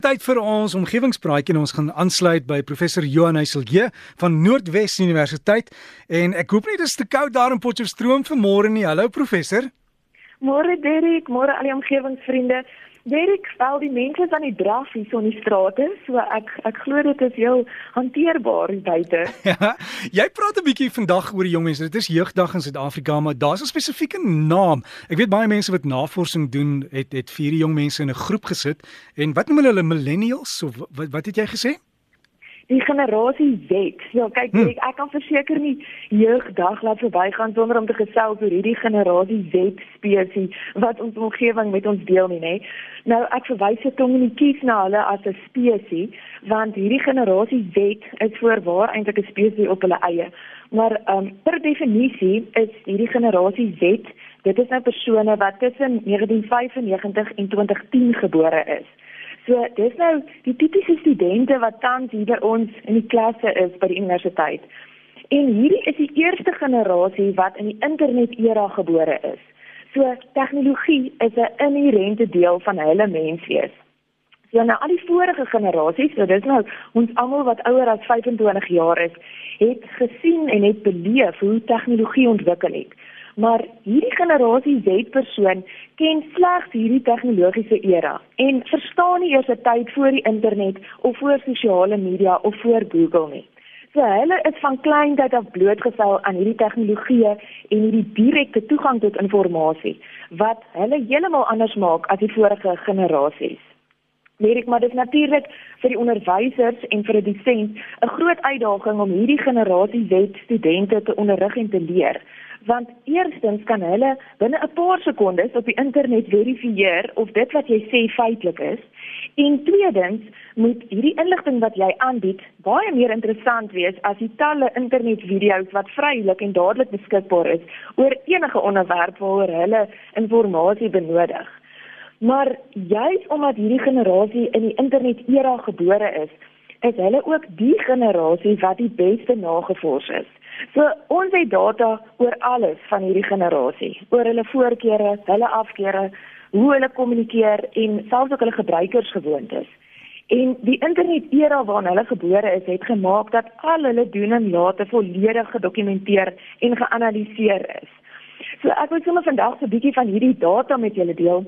Tyd vir ons omgewingspraatjie en ons gaan aansluit by professor Johan Heiselje van Noordwes Universiteit en ek hoop nie dit is te koud daar in Potchefstroom vanmôre nie. Hallo professor. Môre Derek, môre al die omgewingsvriende. Derek, wel die mense is aan die draf hier so in die strate, so ek ek glo dit is heel hanteerbaar buite. Ja. Jy praat 'n bietjie vandag oor die jong mense. Dit is jeugdag in Suid-Afrika, maar daar's 'n spesifieke naam. Ek weet baie mense wat navorsing doen, het het vier jong mense in 'n groep gesit en wat noem hulle millennials of wat wat het jy gesê? Die generasie Z. Ja, kyk, hmm. ek, ek kan verseker nie jeugdag laat verbygaan sonder om te gesels oor hierdie generasie Z spesies wat ons omgewing met ons deel nie, nê. Nou ek verwys dit om nie kies na hulle as 'n spesies want hierdie generasie Z is voorwaar eintlik 'n spesies op hulle eie. Maar ehm um, per definisie is hierdie generasie Z, dit is nou persone wat tussen 1995 en 2010 gebore is. So dis nou die tipiese studente wat tans hier by ons in die klasse is by die universiteit. En hierdie is die eerste generasie wat in die internet-era gebore is. So tegnologie is 'n inherente deel van hulle menswees. Ja, nou al die vorige generasies, so dis nou ons almal wat ouer as 25 jaar is, het gesien en het beleef hoe tegnologie ontwikkel het. Maar hierdie generasie Z-persoon ken slegs hierdie tegnologiese era en verstaan nie eers 'n tyd voor die internet of voor sosiale media of voor Google nie. So hulle is van kleintyd af blootgestel aan hierdie tegnologieë en hierdie direkte toegang tot inligting wat hulle heeltemal anders maak as die vorige generasies. Leer ek maar dis natuurlik vir die onderwysers en vir 'n dissent 'n groot uitdaging om hierdie generasie Z studente te onderrig en te leer want eerstens kan hulle binne 'n paar sekondes op die internet verifieer of dit wat jy sê feitelik is. En tweedens moet hierdie inligting wat jy aanbied baie meer interessant wees as die talle internetvideo's wat vrylik en dadelik beskikbaar is oor enige onderwerp waaroor hulle inligting benodig. Maar juis omdat hierdie generasie in die internet era gebore is is hulle ook die generasie wat die beste nagevors is So ons het data oor alles van hierdie generasie, oor hulle voorkeure, hulle afkeure, hoe hulle kommunikeer en selfs ook hulle gebruikersgewoontes. En die internet era waarin hulle gebore is, het gemaak dat al hulle doen en late volledig gedokumenteer en geanaliseer is. So ek wil sommer vandag 'n bietjie van hierdie data met julle deel.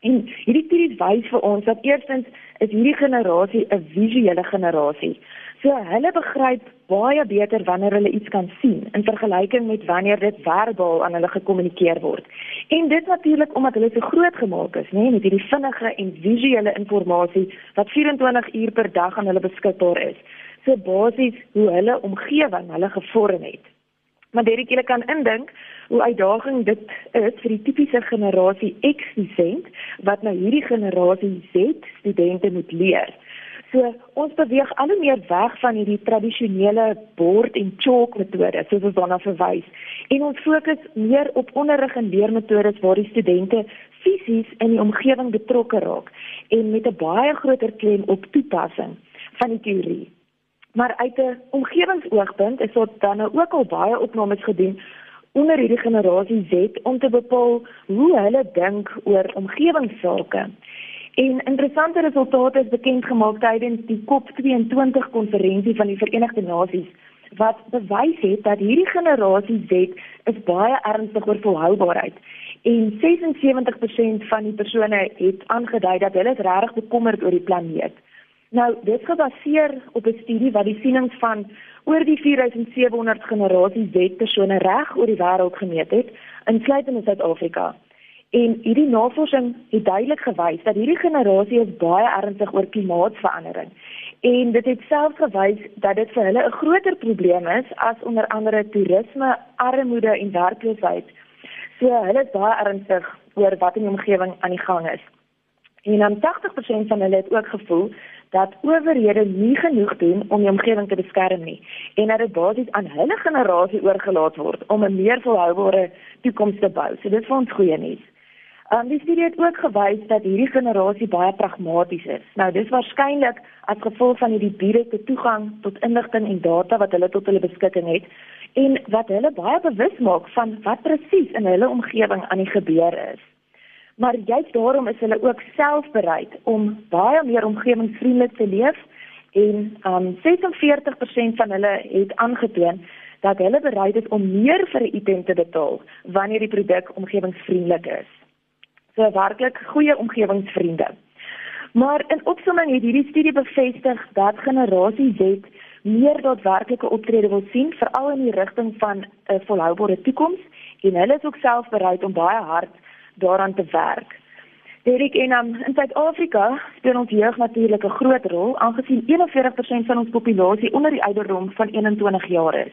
En hierdie studies wys vir ons dat eerstens is hierdie generasie 'n visuele generasie. So hulle begryp baie beter wanneer hulle iets kan sien in vergelyking met wanneer dit verbaal aan hulle gekommunikeer word. En dit natuurlik omdat hulle so groot gemaak is, nê, nee, met hierdie vinnige en visuele inligting wat 24 uur per dag aan hulle beskikbaar is. So basies hoe hulle omgewing hulle gevorm het. Maar dit ek kan indink hoe uitdagend dit is vir die tipiese generasie X student wat nou hierdie generasie Z studente moet leer. So ons beweeg al hoe meer weg van hierdie tradisionele bord en chalk metode soos ons daarna verwys en ons fokus meer op onderrig en leermetodes waar die studente fisies in die omgewing betrokke raak en met 'n baie groter klem op toepassing van die teorie. Maar uit 'n omgewingsoogpunt is daar dan nou ook al baie opnames gedoen onder hierdie generasie Z om te bepaal hoe hulle dink oor omgewingsake. En interessante resultate is bekend gemaak tydens die COP22 konferensie van die Verenigde Nasies wat bewys het dat hierdie generasie Z is baie ernstig oor volhoubaarheid. En 76% van die persone het aangedui dat hulle regtig bekommerd oor die planeet. Nou, dit gebaseer op 'n studie wat die sienings van oor die 4700 generasie Z persone reg oor die wêreld gemeet het, insluitend in Suid-Afrika. En hierdie navorsing het duidelik gewys dat hierdie generasie is baie ernstig oor klimaatsverandering. En dit het selfs gewys dat dit vir hulle 'n groter probleem is as onder andere toerisme, armoede en werkloosheid. So hulle is baie ernstig oor wat in die omgewing aan die gang is. En dan 80% van hulle het ook gevoel dat owerhede nie genoeg doen om die omgewing te beskerm nie en dat dit basies aan hulle generasie oorgelaat word om 'n meer volhoubare toekoms te bou. So dit is vir ons goeie nuus. Um, die studie het ook gewys dat hierdie generasie baie pragmaties is. Nou dis waarskynlik as gevolg van hierdie direkte toegang tot inligting en data wat hulle tot hulle beskikking het en wat hulle baie bewus maak van wat presies in hulle omgewing aan die gebeur is. Maar juist daarom is hulle ook self bereid om baie meer omgewingsvriendelik te leef en um 46% van hulle het aangetoon dat hulle bereid is om meer vir 'n item te betaal wanneer die produk omgewingsvriendelik is. So werklik goeie omgewingsvriende. Maar in opsomming het hierdie studie bevestig dat generasie Z meer daadwerklike optrede wil sien veral in die rigting van 'n volhoubare toekoms en hulle is ook self bereid om baie hard daaraan te werk. Derek en um, in Suid-Afrika speel ons jeug natuurlik 'n groot rol aangesien 41% van ons populasie onder die ouderdom van 21 jaar is.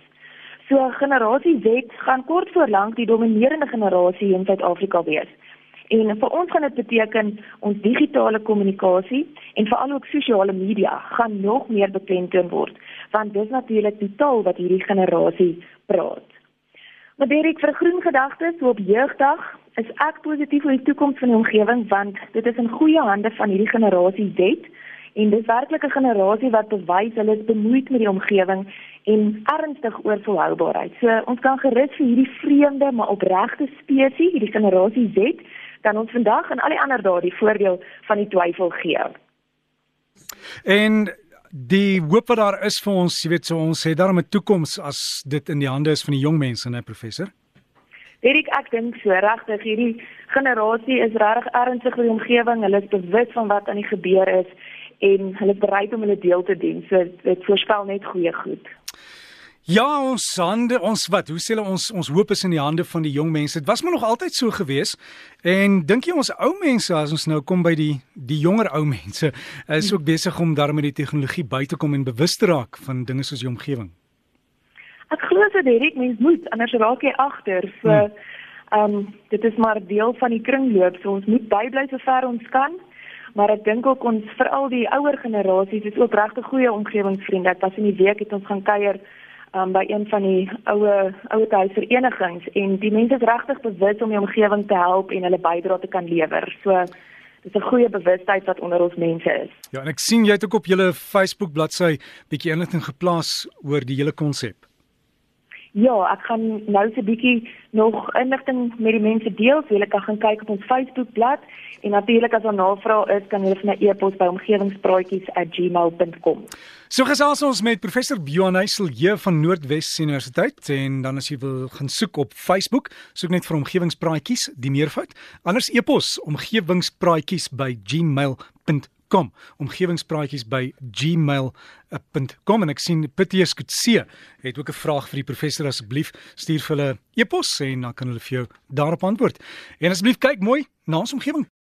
So generasie Z gaan kort voor lank die dominerende generasie in Suid-Afrika wees. En vir ons gaan dit beteken ons digitale kommunikasie en veral ook sosiale media gaan nog meer bekendtoon word want dis natuurlik die taal wat hierdie generasie praat. Maar Derek vir groen gedagtes op jeugdag is ek positief oor die toekoms van die omgewing want dit is in goeie hande van hierdie generasie Z en dis werklik 'n generasie wat bewys hulle is bemoeid met die omgewing en ernstig oor volhoubaarheid. So ons kan gerus vir hierdie vreemde maar opregte spesies, hierdie generasie Z, dan ons vandag en al die ander dae die voordeel van die twyfel gee. En die hoop wat daar is vir ons, jy weet so ons het daarmee 'n toekoms as dit in die hande is van die jong mense, né professor? Erik, ek dink so regtig hierdie generasie is regtig ernstig oor die omgewing. Hulle is bewus van wat aan die gebeur is en hulle is bereid om hulle deel te doen. So dit voorspel net goeie goed. Ja, ons hande, ons wat, hoe sê hulle ons ons hoop is in die hande van die jong mense. Dit was maar nog altyd so gewees. En dink jy ons ou mense as ons nou kom by die die jonger ou mense is ook besig om daarmee die tegnologie by te kom en bewus te raak van dinge soos die omgewing? Ek glo so direk mens moet anders raak jy agter. So hmm. ehm um, dit is maar deel van die kringloop. So ons moet bybly so ver ons kan. Maar ek dink ook ons veral die ouer generasies is ook regtig goeie omgewingsvriende. Was in die week het ons gaan kuier um, by een van die oue ouer huisverenigings en die mense is regtig bewus om die omgewing te help en hulle bydrae te kan lewer. So Dit is 'n goeie bewustheid wat onder ons mense is. Ja, en ek sien jy het ook op julle Facebook bladsy bietjie inligting geplaas oor die hele konsep. Ja, ek gaan nou so 'n bietjie nog inligting met die mense deel, so julle kan gaan kyk op ons Facebookblad en natuurlik as daar navrae is, kan julle vir my e-pos by omgewingspraatjies@gmail.com. So gesels ons met professor Bjorn Heisel hier van Noordwes Universiteit en dan as jy wil gaan soek op Facebook, soek net vir omgewingspraatjies, die meervoud. Anders e-pos kom omgewingspraatjies by gmail.com en ek sien Pieter Skutse het ook 'n vraag vir die professor asseblief. Stuur vir hulle e-pos en dan kan hulle vir jou daarop antwoord. En asseblief kyk mooi na ons omgewing